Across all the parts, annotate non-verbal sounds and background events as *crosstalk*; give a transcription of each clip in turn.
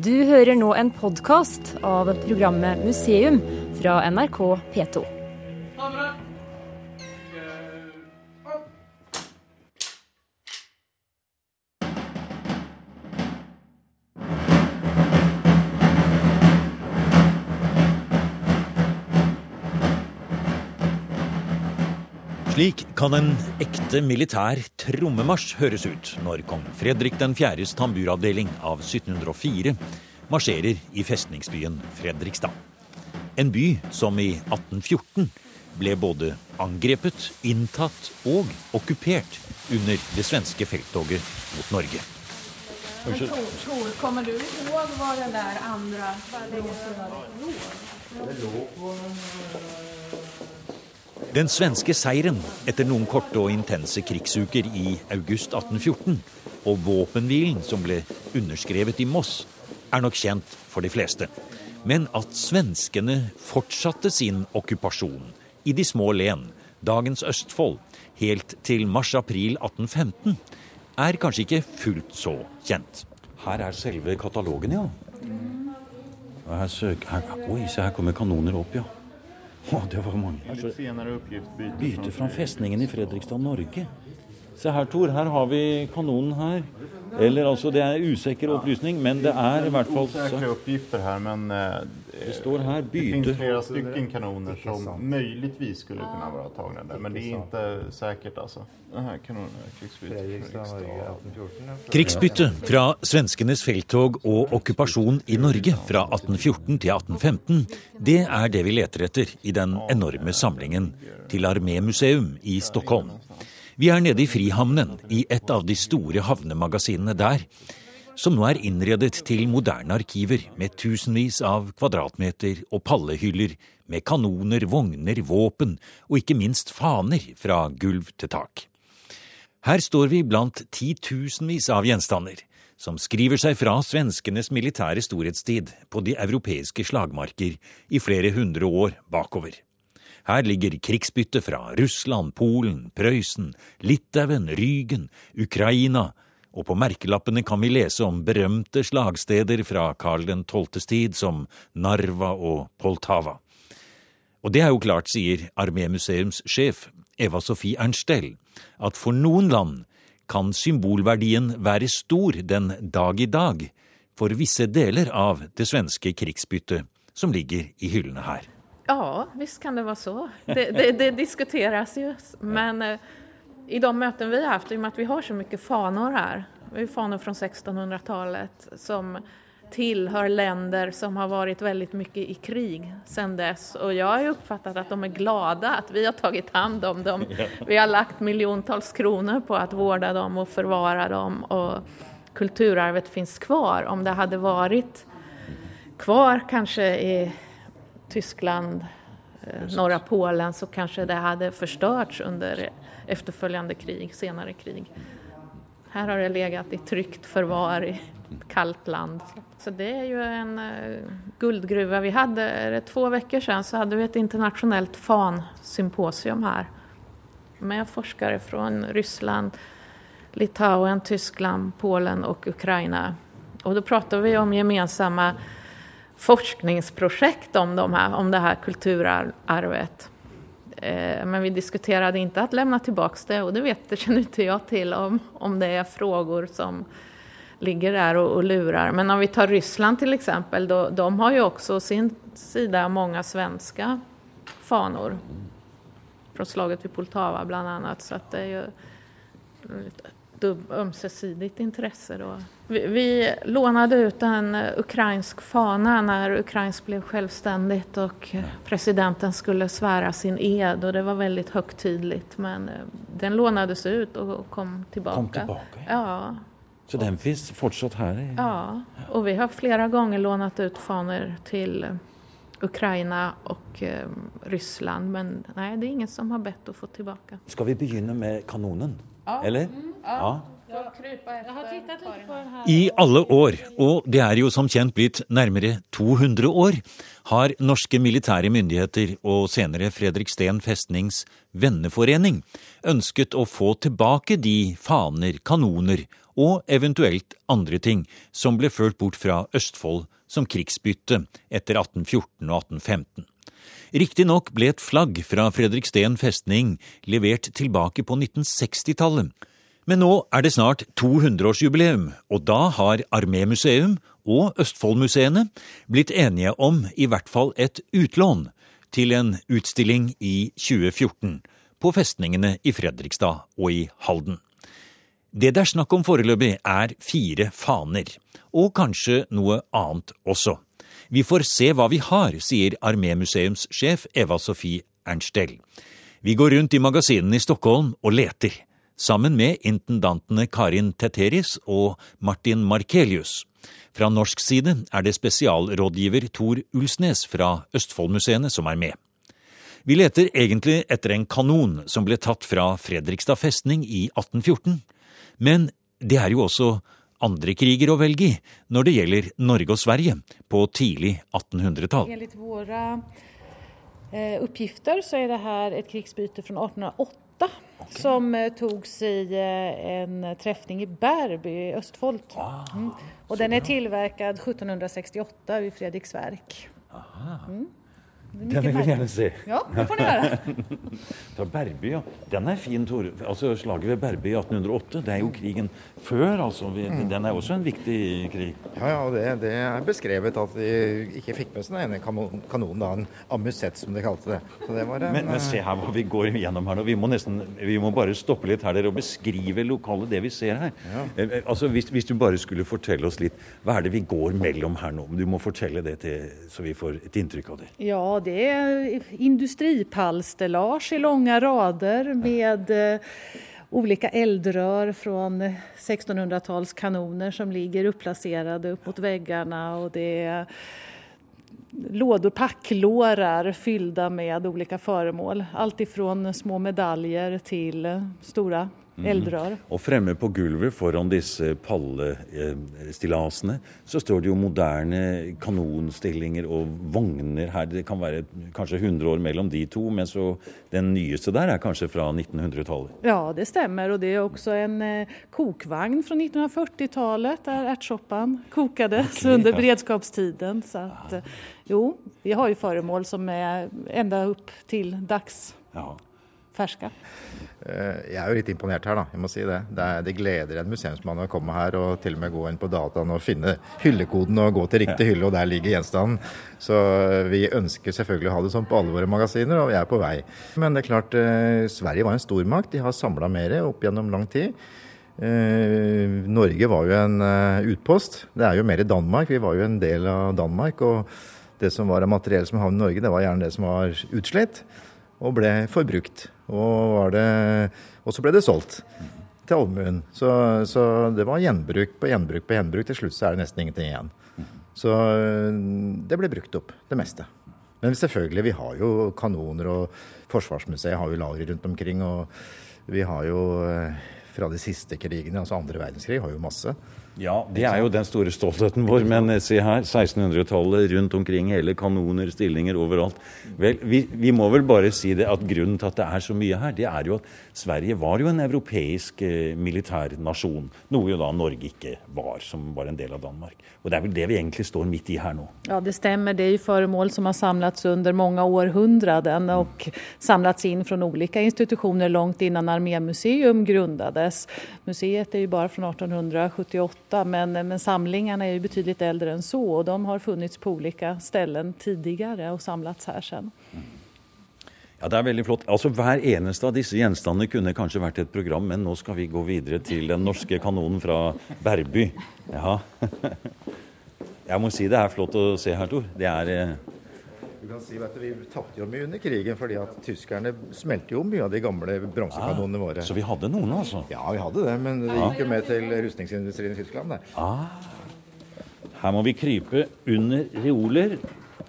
Du hører nå en podkast av programmet Museum fra NRK P2. Slik kan en ekte militær trommemarsj høres ut når kong Fredrik 4.s tamburavdeling av 1704 marsjerer i festningsbyen Fredrikstad. En by som i 1814 ble både angrepet, inntatt og okkupert under det svenske felttoget mot Norge. Tor, Tor, kommer du ihåg hva den der andre Den svenske seieren etter noen korte og intense krigsuker i august 1814, og våpenhvilen som ble underskrevet i Moss, er nok kjent for de fleste. Men at svenskene fortsatte sin okkupasjon i de små len, dagens Østfold, helt til mars-april 1815, er kanskje ikke fullt så kjent. Her er selve katalogen, ja. Her søker, her, oi, se her kommer kanoner opp, ja. Å, det var mange. Bytte fra festningen i Fredrikstad, Norge. Se her, Tor. Her har vi kanonen her. Eller altså, det er usikker opplysning, men det er i hvert fall Osäkra uppgifter här men eh, Det står här det byte. finns flera stycken kanoner som möjligtvis skulle kunna vara tagna där men det er ikke sikkert. altså. Den här kanonen är krigsbyte. Krigsbytte fra svenskenes felttog og okkupasjon i Norge fra 1814 til 1815, det er det vi leter etter i den enorme samlingen til Armémuseum i Stockholm. Vi er nede i Frihamnen, i et av de store havnemagasinene der, som nå er innredet til moderne arkiver med tusenvis av kvadratmeter og pallehyller med kanoner, vogner, våpen og ikke minst faner fra gulv til tak. Her står vi blant titusenvis av gjenstander, som skriver seg fra svenskenes militære storhetstid på de europeiske slagmarker i flere hundre år bakover. Her ligger krigsbytte fra Russland, Polen, Prøysen, Litauen, Rygen, Ukraina, og på merkelappene kan vi lese om berømte slagsteder fra Karl 12.s tid som Narva og Poltava. Og det er jo klart, sier armémuseumssjef Eva Sofie Ernstell, at for noen land kan symbolverdien være stor den dag i dag for visse deler av det svenske krigsbyttet som ligger i hyllene her. Ja, visst kan det vara så. Det, det, det diskuteras ju. Men eh, i de möten vi har haft, i och med att vi har så mycket fanor här, vi har fanor från 1600-talet som tillhör länder som har varit väldigt mycket i krig sedan dess. Och jag har uppfattat att de är glada att vi har tagit hand om dem. Vi har lagt miljontals kronor på att vårda dem och förvara dem. Och kulturarvet finns kvar. Om det hade varit kvar kanske i Tyskland, eh, norra Polen så kanske det hade förstörts under efterföljande krig, senare krig. Här har det legat i tryggt förvar i ett kallt land. Så det är ju en eh, guldgruva. Vi hade, är två veckor sedan så hade vi ett internationellt fansymposium här med forskare från Ryssland, Litauen, Tyskland, Polen och Ukraina. Och då pratar vi om gemensamma forskningsprojekt om, de här, om det här kulturarvet. Eh, Men vi diskuterade inte att lämna tillbaka det och det vet det känner inte jag till om, om det är frågor som ligger där och, och lurar. Men om vi tar Ryssland till exempel, de har ju också å sin sida många svenska fanor. Från slaget vid Poltava bland annat. Så att det ju ett dubb, ömsesidigt intresse då. Vi, vi lånade ut en ukrainsk fana när Ukrains blev självständigt och presidenten skulle svära sin ed och det var väldigt högtidligt. Men eh, den lånades ut och kom tillbaka. Kom tillbaka, Ja, Så den finns fortsatt her? ja. Och vi har flera gånger lånat ut fanor till Ukraina och eh, Ryssland. Men nej, det är ingen som har bett att få tillbaka. Skal vi begynne med kanonen? Eller? Ja. I alle år, og det er jo som kjent blitt nærmere 200 år, har norske militære myndigheter og senere Fredriksten festnings venneforening ønsket å få tilbake de faner, kanoner og eventuelt andre ting som ble ført bort fra Østfold som krigsbytte etter 1814 og 1815. Riktignok ble et flagg fra Fredriksten festning levert tilbake på 1960-tallet. Men nå er det snart 200-årsjubileum, og da har Armémuseum og Østfoldmuseene blitt enige om i hvert fall et utlån til en utstilling i 2014 på festningene i Fredrikstad og i Halden. Det det er snakk om foreløpig, er fire faner, og kanskje noe annet også. Vi får se hva vi har, sier Armémuseumssjef Eva Sofie Ernstell. Vi går rundt i magasinene i Stockholm og leter, sammen med intendantene Karin Teteris og Martin Markelius. Fra norsk side er det spesialrådgiver Tor Ulsnes fra Østfoldmuseene som er med. Vi leter egentlig etter en kanon som ble tatt fra Fredrikstad festning i 1814. Men det er jo også andre kriger å velge i når det gjelder Norge og Sverige på tidlig 1800-tall. Enligt våre eh, oppgifter så er det her et krigsbytte fra 1808 okay. som eh, togs i eh, en trefning i Bærby i Østfold. Ah, mm. Og den er tilverket 1768 i Fredriksverk. Aha. Mm. Den vil jeg gjerne se. Ja, det får du gjøre. *laughs* Fra Berby, ja. Den er fin, Tor. Altså, Slaget ved Berby i 1808, det er jo krigen før, altså. Mm. Den er også en viktig krig. Ja, ja, det, det er beskrevet at de ikke fikk med seg den ene kanonen, da, en amusett som de kalte det. det en, men, men, se her hva vi går gjennom her nå. Vi må nesten, vi må bare stoppe litt her dere og beskrive lokalet, det vi ser her. Ja. Eh, eh, altså, hvis, hvis, du bare skulle fortelle oss litt, hva er det vi går mellom her nå? Du må fortelle det til, så vi får et inntrykk av det. Ja, det är industripallstellage i långa rader med eh, olika eldrör från 1600-talskanoner som ligger uppplacerade upp mot väggarna och det är lådor, packlårar fyllda med olika föremål. Allt ifrån små medaljer till stora Mhm. Mm. Og fremme på gulvet foran disse pallestillasene så står det jo moderne kanonstillinger og vogner her. Det kan være kanskje 100 år mellom de to, men så den nyeste der er kanskje fra 1900-tallet? Ja, det stemmer. Og det er også en eh, kokvogn fra 1940-tallet der ertsoppan kokades okay, *laughs* under beredskapstiden. Så at, eh, jo, vi har jo foremål som er enda opp til dags. Ja ferske? Eh, jeg er jo litt imponert her, da. Jeg må si det. Det, er, det gleder en museumsmann å komme her og til og med gå inn på dataen og finne hyllekoden og gå til riktig hylle, og der ligger gjenstanden. Så eh, vi ønsker selvfølgelig å ha det sånn på alle våre magasiner, og vi er på vei. Men det er klart, eh, Sverige var en stormakt. De har samla mer opp gjennom lang tid. Norge var jo en utpost. Det er jo mer i Danmark. Vi var jo en del av Danmark. og det som var av materiell som havnet i Norge, det var gjerne det som var utslitt og ble forbrukt. Og, og så ble det solgt til allmuen. Så, så, det var gjenbruk på gjenbruk på gjenbruk. Til slutt så er det nesten ingenting igjen. Så det ble brukt opp, det meste. Men selvfølgelig, vi har jo kanoner, og Forsvarsmuseet har jo lagre rundt omkring. Og vi har jo eh, fra de siste krigene, altså andre verdenskrig, har jo masse. Ja, det er jo den store stoltheten vår. Men se her, 1600-tallet rundt omkring, hele kanoner, stillinger overalt. Vel, vi, vi, må vel bare si det at grunnen til at det er så mye her, det er jo at Sverige var jo en europeisk eh, militærnasjon. Noe jo da Norge ikke var, som var en del av Danmark. Og det er vel det vi egentlig står midt i her nå. Ja, det stemmer. Det er jo foremål som har samlats under mange århundraden og samlats inn fra ulike institusjoner langt innan Armémuseum grunnades. Museet er jo bare fra 1878 8, men, men samlingarna är ju betydligt äldre än så och de har funnits på olika ställen tidigare og samlats her sen. Ja, Det er veldig flott. Altså Hver eneste av disse gjenstandene kunne kanskje vært et program, men nå skal vi gå videre til den norske kanonen fra Berby. Ja. *laughs* Jeg må si det er flott å se her, Tor. Det er eh, du kan si at Vi tapte jo mye under krigen, fordi at tyskerne smelte jo mye av de gamle bronsekanonene ah, våre. Så vi hadde noen, altså? Ja, vi hadde det. Men det gikk jo med til rustningsindustrien i Tyskland. Der. Ah. Her må vi krype under reoler.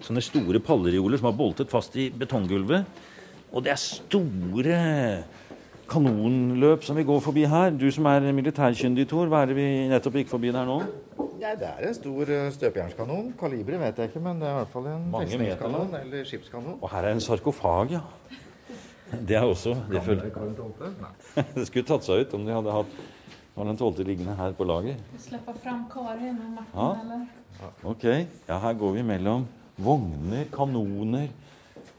Sånne store pallereoler som har boltet fast i betonggulvet. Og det er store kanonløp som vi går forbi her. Du som er militærkyndig, Tor, hva er det vi nettopp gikk forbi der nå? Ja, det er en stor uh, støpejernskanon. Kaliberet vet jeg ikke, men det er i hvert fall en Mange festningskanon eller skipskanon. Og her er en sarkofag, ja. Det er også det, Karl 12. Nei. *laughs* det skulle tatt seg ut om de hadde hatt Karl den 12. liggende her på lager. Slippe fram Karin og Martin Ja. eller? Ok, ja, her går vi mellom vogner, kanoner.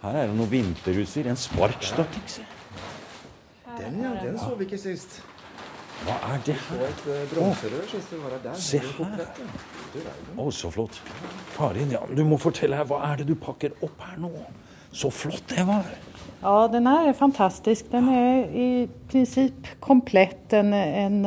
Her er det noen vinterhuser. En sparkstøtting, se. Den, ja, den så vi ikke sist. Hva er det her? Der Se her. Å, så flott. Karin, ja, du må fortelle her. Hva er det du pakker opp her nå? Så flott det var. Ja, den er fantastisk. Den er i prinsipp komplett. En, en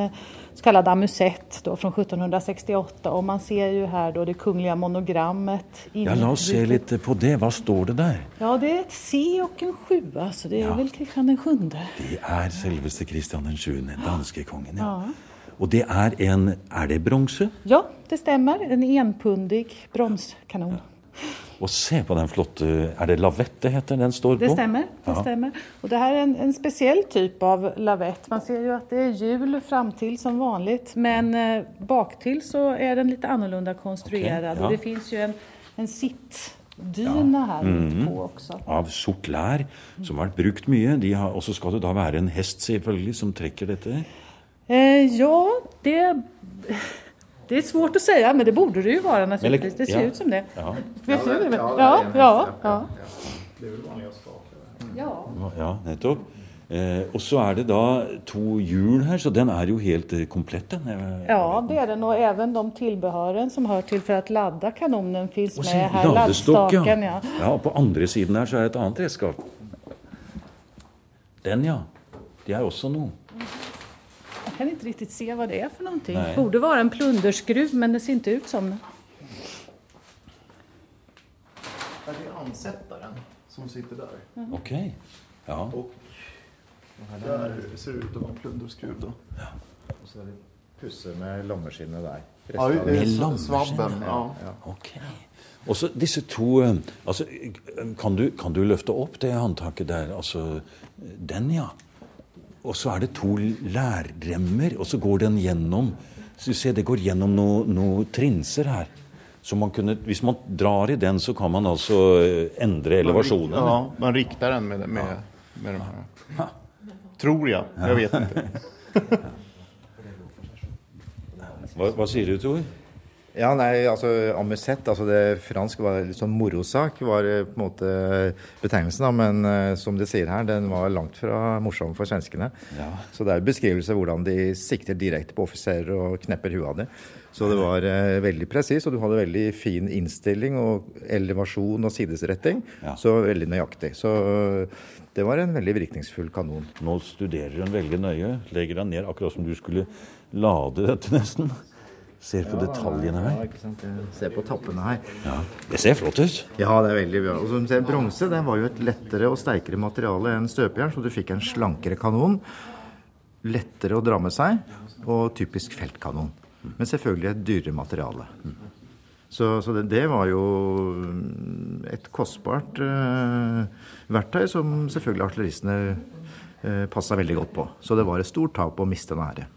så kallad amusett då från 1768 och man ser ju här då det kungliga monogrammet. Ja, la oss se litt på det. Hva står det der? Ja, det är ett C och en sjua, så det är Ja. väl Kristian den sjunde. Det er selveste Kristian den 7., danskekongen. Ja. Og det er en Er det bronse? Ja, det stämmer. En enpundig bronskanon. Og se på den flotte Er det lavett det heter den står på? Det stemmer. Det Ja. stemmer. Og det her er en, en spesiell typ av lavett. Man ser jo at det er hjul framtil som vanligt men eh, bak så er den litt annorlunda konstruert. Okay, ja. Og det fins jo en, en her här Mm. på også. Av sort lær, som har vært brukt mye. Har, og så skal det da være en hest selvfølgelig som trekker dette. Eh, ja, det, det är svårt att säga men det borde det ju vara naturligtvis. Det ser ja. ut som det. Ja, Vet du? Ja, det? Ja, det nettopp. Eh, og så er det da to hjul her, så den er jo helt eh, komplett, den. Ja, det er den Og även de tilbehørene som hører til for å lade kanonen fins med her. ladestokk, ja. Ja. ja. Og på andre siden her så er det et annet redskap. Den, ja. Det er også noe. Kan inte riktigt se vad det är för någonting. Nej. Borde vara en plunderskruv men det ser inte ut som det. Är det ansättaren som sitter där? Ok. Ja. Och där ser det ut att vara en plunderskruv då. Og så er det pusse med lommeskinnet der. Ja, Med eh, Ja. Ja. Ok. Og så disse to eh, altså, kan, du, kan du løfte opp det håndtaket der? Altså, den, ja. Og så er det to lærremmer, og så går den gjennom så se, Det går gjennom noen noe trinser her. Så man kunne, hvis man drar i den, så kan man altså eh, endre elevasjonen. Ja, man riktar den med, med, med den her. Tror jeg. Jeg vet ikke. *laughs* Hva, hva sier du, Tor? Ja, nei, altså amusett, altså det fransk var litt sånn morosak, var eh, på en måte betegnelsen, da, men eh, som de sier her, den var langt fra morsom for svenskene. Ja. Så det er beskrivelse av hvordan de sikter direkte på offiserer og knepper huet av dem. Så det var eh, veldig presis, og du hadde veldig fin innstilling og elevasjon og sidesretting. Ja. Så veldig nøyaktig. Så eh, det var en veldig virkningsfull kanon. Nå studerer hun veldig nøye. Legger den ned akkurat som du skulle lade dette, nesten. Ser på detaljene her. Ja, ikke sant? Se på tappene her. Ja, Det ser flott ut. Ja, det er veldig bra. Og som du ser, Bronse det var jo et lettere og sterkere materiale enn støpejern, så du fikk en slankere kanon. Lettere å dra med seg, og typisk feltkanon. Men selvfølgelig et dyrere materiale. Så, så det, det var jo mm, et kostbart eh, verktøy som selvfølgelig artilleristene eh, passa veldig godt på. Så det var et stort tap å miste en ære.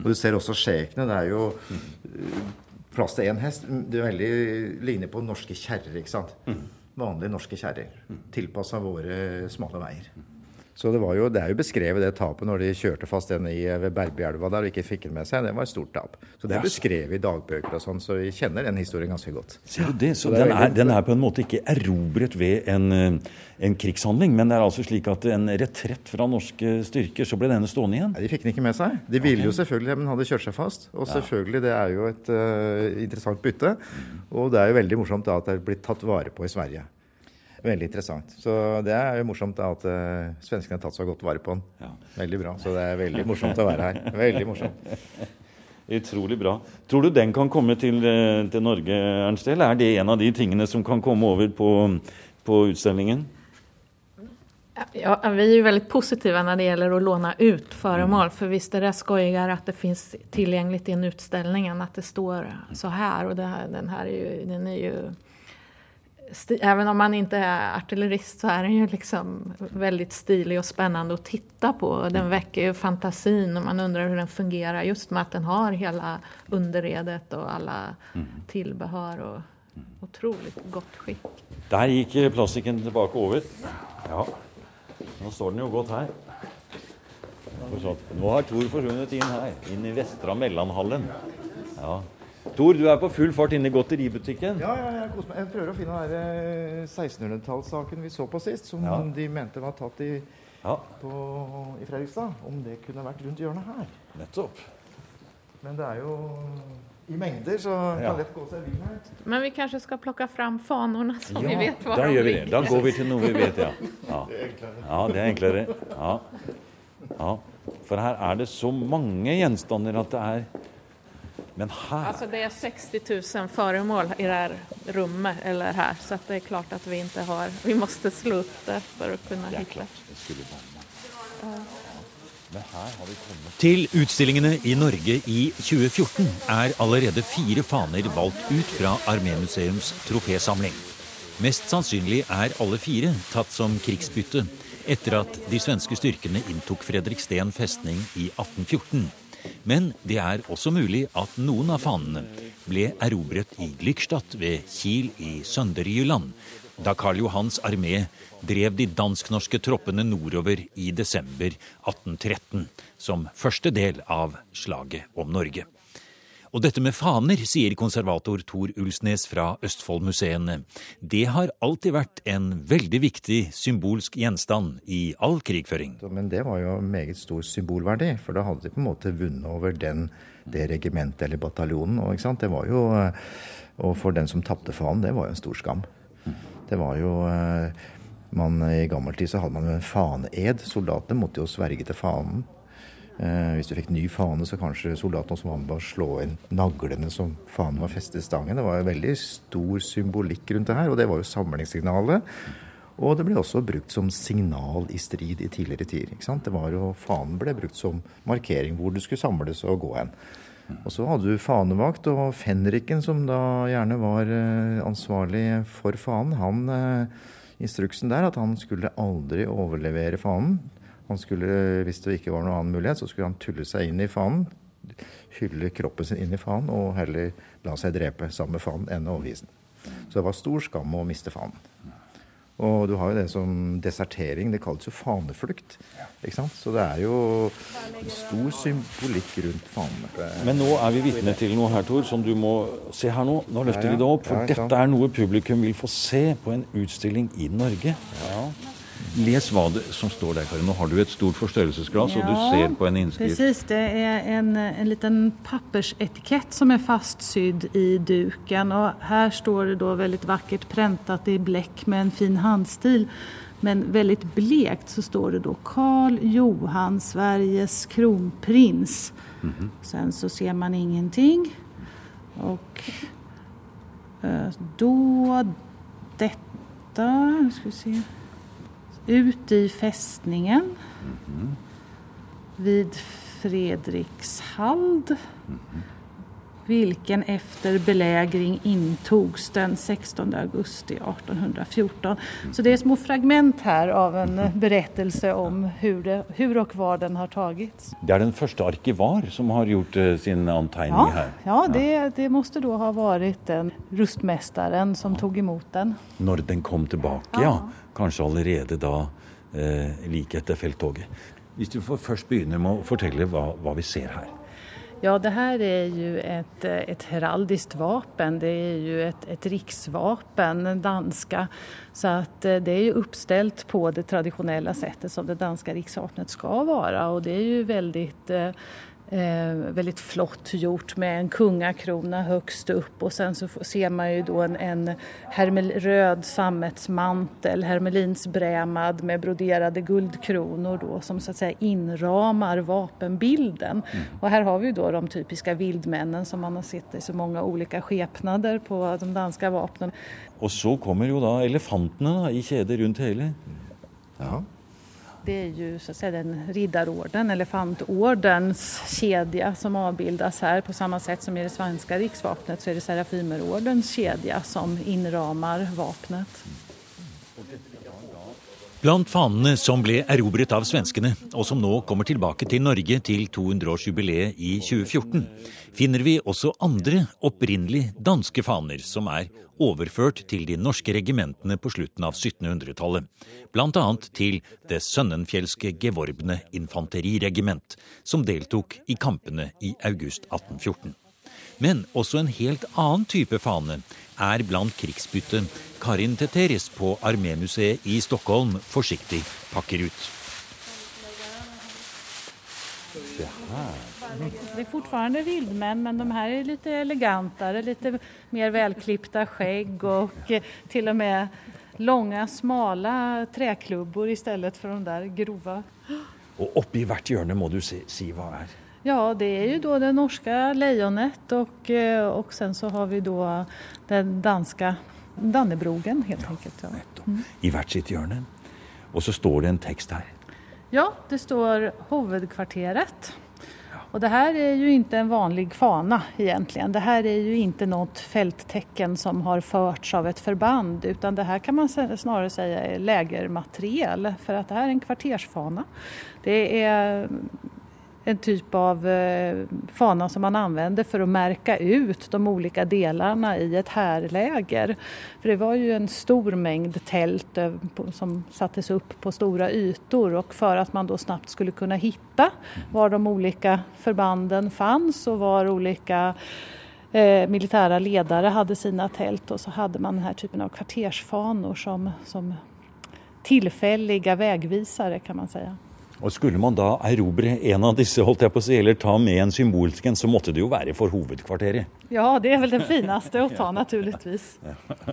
Og du ser også skjekene. Det er jo eh, plass til én hest. Det er veldig ligner på norske kjerrer, ikke sant. Vanlige norske kjerrer. Tilpassa våre smale veier. Så det, var jo, det er jo beskrevet det tapet når de kjørte fast den i, ved Berbjelva der og ikke fikk den med seg. Det var et stort tap. Så det er beskrevet i dagbøker og sånn, så vi kjenner den historien ganske godt. Ser du det? Så, Så det er den, er, den er på en måte ikke erobret ved en, eh, en krigshandling, men det er altså slik at en retrett fra norske styrker, så ble denne stående igjen. Nei, De fikk den ikke med seg. De ville jo selvfølgelig, men hadde kjørt seg fast. Og selvfølgelig, det er jo et uh, interessant bytte. Og det er jo veldig morsomt da at det er blitt tatt vare på i Sverige. Veldig interessant. Så det er jo morsomt da at uh, svenskene har tatt så godt vare på den. Ja. Veldig bra. Så det er veldig morsomt å være her. Veldig morsomt. *laughs* Utrolig bra. Tror du den kan komme til, eh, til Norge, Ernst? Eller er det en av de tingene som kan komme over på, på utstillingen? Ja, vi er jo veldig positive når det gjelder å låne ut föremål. For visst är det at det finnes tilgjengelig i en utstilling att det står så her. Og det den her er jo, den er ju även om man inte är artillerist så är den ju liksom väldigt stilig och spännande att titta på. Den väcker ju fantasin och man undrar hur den fungerar just med att den har hela underredet och alla tilbehør tillbehör och otroligt skikk. skick. Der gikk plastikken tilbake over. Ja. Nå står den jo godt her. Nå har Tor forsvunnet inn her, inn i Vestra Mellanhallen. Ja. Tor, du er på full fart inne i godteributikken. Ja, ja jeg, jeg, prøver å finne den 1600-tallssaken eh, vi så på sist, som ja. de mente var tatt i, ja. på, i Fredrikstad. Om det kunne vært rundt hjørnet her. Nettopp. Men det er jo i mengder, så ja. kan lett gå seg vill her. Men vi kanskje skal plukke fram fanene, så ja, vi vet hva de gjør vi det. Da går vi til noe vi vet, ja. *laughs* ja. Ja, det er enklere. Ja. ja. For her er det så mange gjenstander at det er men her altså, Det er 60 000 foremål i dette rommet, eller her, så det er klart at vi ikke har Vi må slå opp det for å kunne hitte. Til utstillingene i Norge i 2014 er allerede fire faner valgt ut fra Armémuseums trofésamling. Mest sannsynlig er alle fire tatt som krigsbytte etter at de svenske styrkene inntok Fredriksten festning i 1814. Men det er også mulig at noen av fanene ble erobret i Glykstadt ved Kiel i Sønderjylland, da Karl Johans armé drev de dansk-norske troppene nordover i desember 1813, som første del av slaget om Norge. Og dette med faner, sier konservator Tor Ulsnes fra Østfoldmuseene, det har alltid vært en veldig viktig symbolsk gjenstand i all krigføring. Men det var jo meget stor symbolverdi, for da hadde de på en måte vunnet over den, det regimentet eller bataljonen. Og, det var jo, og for den som tapte fanen, det var jo en stor skam. Det var jo man, I gammel tid så hadde man en faneed. Soldatene måtte jo sverge til fanen. Eh, hvis du fikk ny fane, så kanskje soldatene også med å slå inn naglene som fanen var festet stangen. Det var en veldig stor symbolikk rundt det her, og det var jo samlingssignalet. Og det ble også brukt som signal i strid i tidligere tider. ikke sant? Det var jo, Fanen ble brukt som markering hvor du skulle samles og gå hen. Og så hadde du fanevakt, og fenriken, som da gjerne var eh, ansvarlig for fanen, han eh, Instruksen der at han skulle aldri overlevere fanen han skulle, hvis det ikke var noen annen mulighet, så skulle han tulle seg inn i fanen, hylle kroppen sin inn i fanen og heller la seg drepe sammen med fanen enn å overgi den. Så det var stor skam å miste fanen. Og du har jo det som desertering. Det kalles jo faneflukt. ikke sant? Så det er jo stor symbolikk rundt fanene. Men nå er vi vitne til noe her, Tor, som du må se her nå. Nå løfter vi det opp. For dette er noe publikum vil få se på en utstilling i Norge. Ja. Les hva det som står der, Karin. Nå har du et stort forstørrelsesglass, ja, og du ser på en innskrift. Precis, det er en, en liten pappersetikett som er fastsydd i duken. Og her står det da veldig vakkert prentet i blekk med en fin handstil. Men veldig blekt så står det da Karl Johan, Sveriges kronprins. Mm -hmm. Sen så ser man ingenting. Og eh, da dette Skal vi se ut i fästningen mm. vid Fredrikshald. Mm. Vilken efter belägring intogs den 16 augusti 1814. Så det är små fragment här av en berättelse om hur, det, hur och var den har tagits. Det är den första arkivar som har gjort eh, sin anteckning ja, här? Ja, det, det, måste då ha varit den rustmästaren som tog imot den. Når den kom tilbake, ja. kanskje allerede da eh, like etter felttoget. Hvis du først begynner med å fortelle hva, hva vi ser her. Ja, det her er jo et, et heraldisk vapen. Det er jo et, et riksvapen, danske. Så att eh, det er jo oppstilt på det tradisjonelle settet som det danske riksvapnet skal være. Og det er jo veldig eh, Eh, väldigt flott gjort med en kungakrona högst upp och sen så ser man ju då en, en hermel, röd sammetsmantel, hermelinsbrämad med broderade guldkronor då som så att säga inramar vapenbilden. Mm. Och här har vi jo då de typiska vildmännen som man har sett i så många olika skepnader på de danska vapnen. Och så kommer ju då da, i kedjor runt hela. Ja. Det är ju så att säga den riddarorden, elefantordens kedja som avbildas här. På samma sätt som i det svenska riksvapnet så är det Serafimerordens kedja som inramar vapnet. Blant fanene som ble erobret av svenskene, og som nå kommer tilbake til Norge til 200-årsjubileet i 2014, finner vi også andre opprinnelig danske faner som er overført til de norske regimentene på slutten av 1700-tallet, bl.a. til det sønnenfjelske Gevorbne infanteriregiment, som deltok i kampene i august 1814. Men også en helt annen type fane er blant krigsbyttet Karin Teteris på Armémuseet i Stockholm forsiktig pakker ut. Det är fortfarande vildmän men de här är lite elegantare, lite mer välklippta skägg och til till och med långa smala träklubbor istället för de där grova. Og oppi hvert hjørne må du si, si hva er. Ja, det er jo da det norske lejonet og, og sen så har vi da den danske Dannebrogen helt enkelt. Ja. I hvert sitt hjørne. Og så står det en tekst her. ja, det står 'Hovedkvarteret'. Och det här är ju inte en vanlig fana egentligen. Det här är ju inte något fälttecken som har förts av ett förband utan det här kan man snarere snarare säga är lägermateriel för att det här är en kvartersfana. Det är en typ av eh, fana som man använde för att märka ut de olika delarna i ett härläger. För det var ju en stor mängd tält eh, som sattes upp på stora ytor och för att man då snabbt skulle kunna hitta var de olika förbanden fanns och var olika eh, militära ledare hade sina tält och så hade man den här typen av kvartersfanor som, som tillfälliga vägvisare kan man säga. Og skulle man da erobre en av disse, holdt jeg på å si, eller ta med en symbolsk en, så måtte det jo være for hovedkvarteret. Ja, det er vel den fineste å ta naturligvis.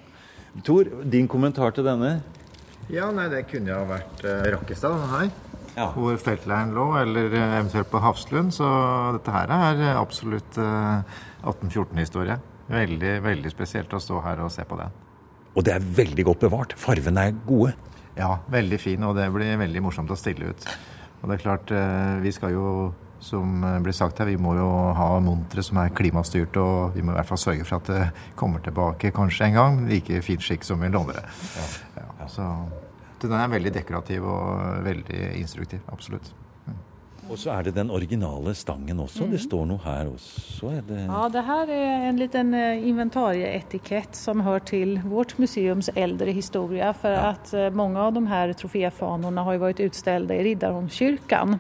*laughs* Tor, din kommentar til denne? Ja, nei, det kunne jo ha vært eh, Rakkestad, denne her. Ja. Hvor feltleiren lå, eller eh, eventuelt på Hafslund. Så dette her er eh, absolutt eh, 1814-historie. Veldig, veldig spesielt å stå her og se på den. Og det er veldig godt bevart. Farvene er gode. Ja, veldig fin, og det blir veldig morsomt å stille ut. Og det er klart, eh, vi skal jo, som eh, blir sagt her, vi må jo ha montre som er klimastyrt, og vi må i hvert fall sørge for at det kommer tilbake kanskje en gang, like fin skikk som vi låner det. Ja, så den er veldig dekorativ og veldig instruktiv, absolutt. Og så er det den originale stangen også. Det står noe her også. Det... Ja, det her er en liten inventarietikett som hører til vårt museums eldre historie. For ja. at mange av de her troféfanene har jo vært utstilt i Riddarholmskirken.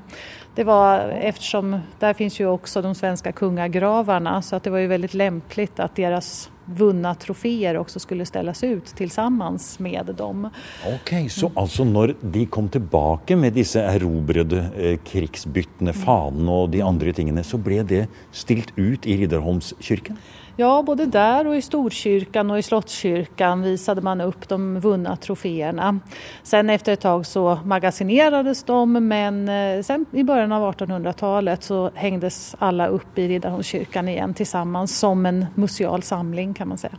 Det var eftersom der fins jo også de svenske kungagravarna så att det var jo veldig lempelig at deras vunna troféer også skulle stilles ut tillsammans med dem. Ok, Så altså når de kom tilbake med disse erobrede eh, krigsbyttene, fanene og de andre tingene, så ble det stilt ut i Riddarholmskirken? Ja, både der och i Storkyrkan och i Slottskyrkan visade man upp de vunna troféerna. Sen efter ett tag så magasinerades de men eh, sen i början av 1800-talet så hängdes alla upp i Riddarholmskyrkan igen tillsammans som en museal samling kan man säga.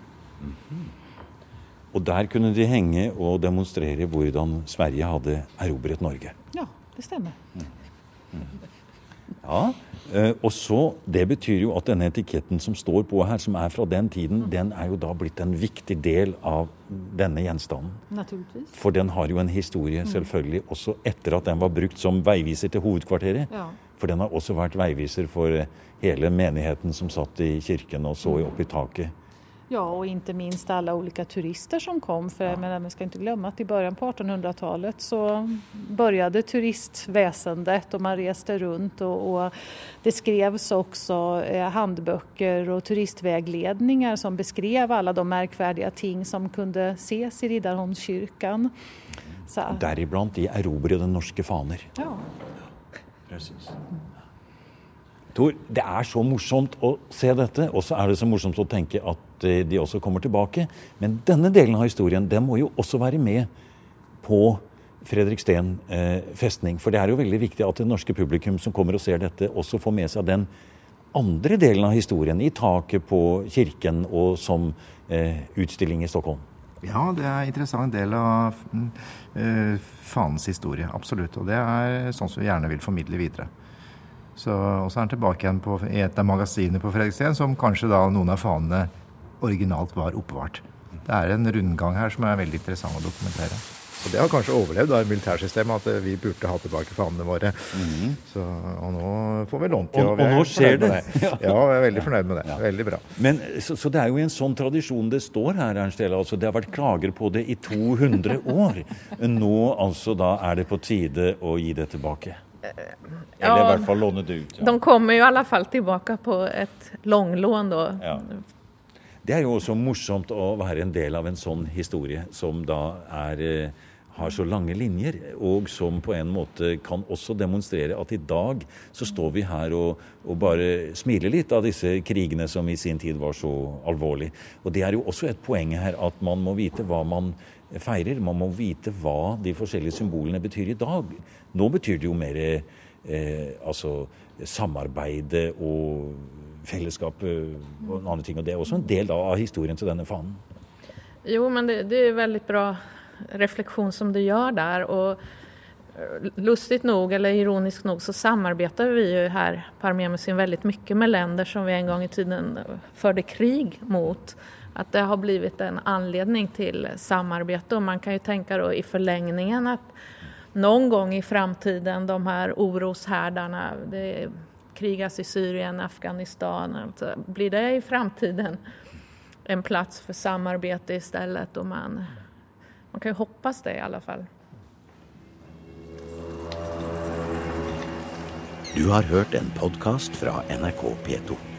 Og der kunne de henge og demonstrere hvordan Sverige hadde erobret Norge. Ja, det stämmer. Ja, eh, og så, Det betyr jo at denne etiketten som står på her, som er fra den tiden, den er jo da blitt en viktig del av denne gjenstanden. Naturligvis. For den har jo en historie, selvfølgelig, også etter at den var brukt som veiviser til hovedkvarteret. Ja. For den har også vært veiviser for eh, hele menigheten som satt i kirken og så opp i taket. Ja, og ikke minst alle ulike turister som kom. For men, vi skal ikke glemme at att i begynnelsen på 1800-tallet så begynte turistvesenet, og man reste rundt. Og, og det skrevs også eh, håndbøker og turistveiledninger som beskrev alle de merkverdige ting som kunne ses i Riddarholmskirken. Deriblant de erobrede norske faner. ja. Precis. Tor, det er så morsomt å se dette, og så er det så morsomt å tenke at eh, de også kommer tilbake. Men denne delen av historien den må jo også være med på Fredriksten eh, festning. For det er jo veldig viktig at det norske publikum som kommer og ser dette, også får med seg den andre delen av historien i taket på kirken og som eh, utstilling i Stockholm. Ja, det er en interessant del av uh, fanens historie. Absolutt. Og det er sånn som vi gjerne vil formidle videre. Så, og så er han tilbake igjen på, i et av magasinene på Fredriksten, som kanskje da noen av fanene originalt var oppbevart. Det er en rundgang her som er veldig interessant å dokumentere. Og det har kanskje overlevd av militærsystemet, at vi burde ha tilbake fanene våre. Mm. Så, og nå får vi lånt dem. Og, og, nå skjer det. det. *laughs* Ja, jeg er veldig fornøyd med det. Ja. Veldig bra. Men, så, så, det er jo en sånn tradisjon det står her, Ernst Ela. Altså, det har vært klager på det i 200 *laughs* år. Nå altså da er det på tide å gi det tilbake. Eller i hvert fall låne det ut. Ja. De kommer jo i alle fall tilbake på et langlån da. Ja. Det er jo også morsomt å være en del av en sånn historie som da er eh, har så lange linjer, og som på en måte kan også demonstrere at i dag så står vi her og, og bare smiler litt av disse krigene som i sin tid var så alvorlige. Og det er jo også et poeng her at man må vite hva man feirer. Man må vite hva de forskjellige symbolene betyr i dag. Nå betyr det jo mer eh, altså samarbeide og fellesskap og andre ting. Og det er også en del av historien til denne fanen. Jo, men det, det er veldig bra refleksjon som du gjør der. og lustig nok, eller ironisk nok, så samarbeider vi jo her på Armémuseet veldig mye med länder som vi en gang i tiden førte krig mot. At det har blivit en anledning til samarbeid. Og man kan jo tenke då i forlengningen at noen gang i framtiden de her oroshärdarna, det krigas i Syrien, Afghanistan, alltså, blir det i framtiden en plats för samarbete istället och man man kan ju hoppas det i alla fall. Du har hørt en podkast fra NRK P2.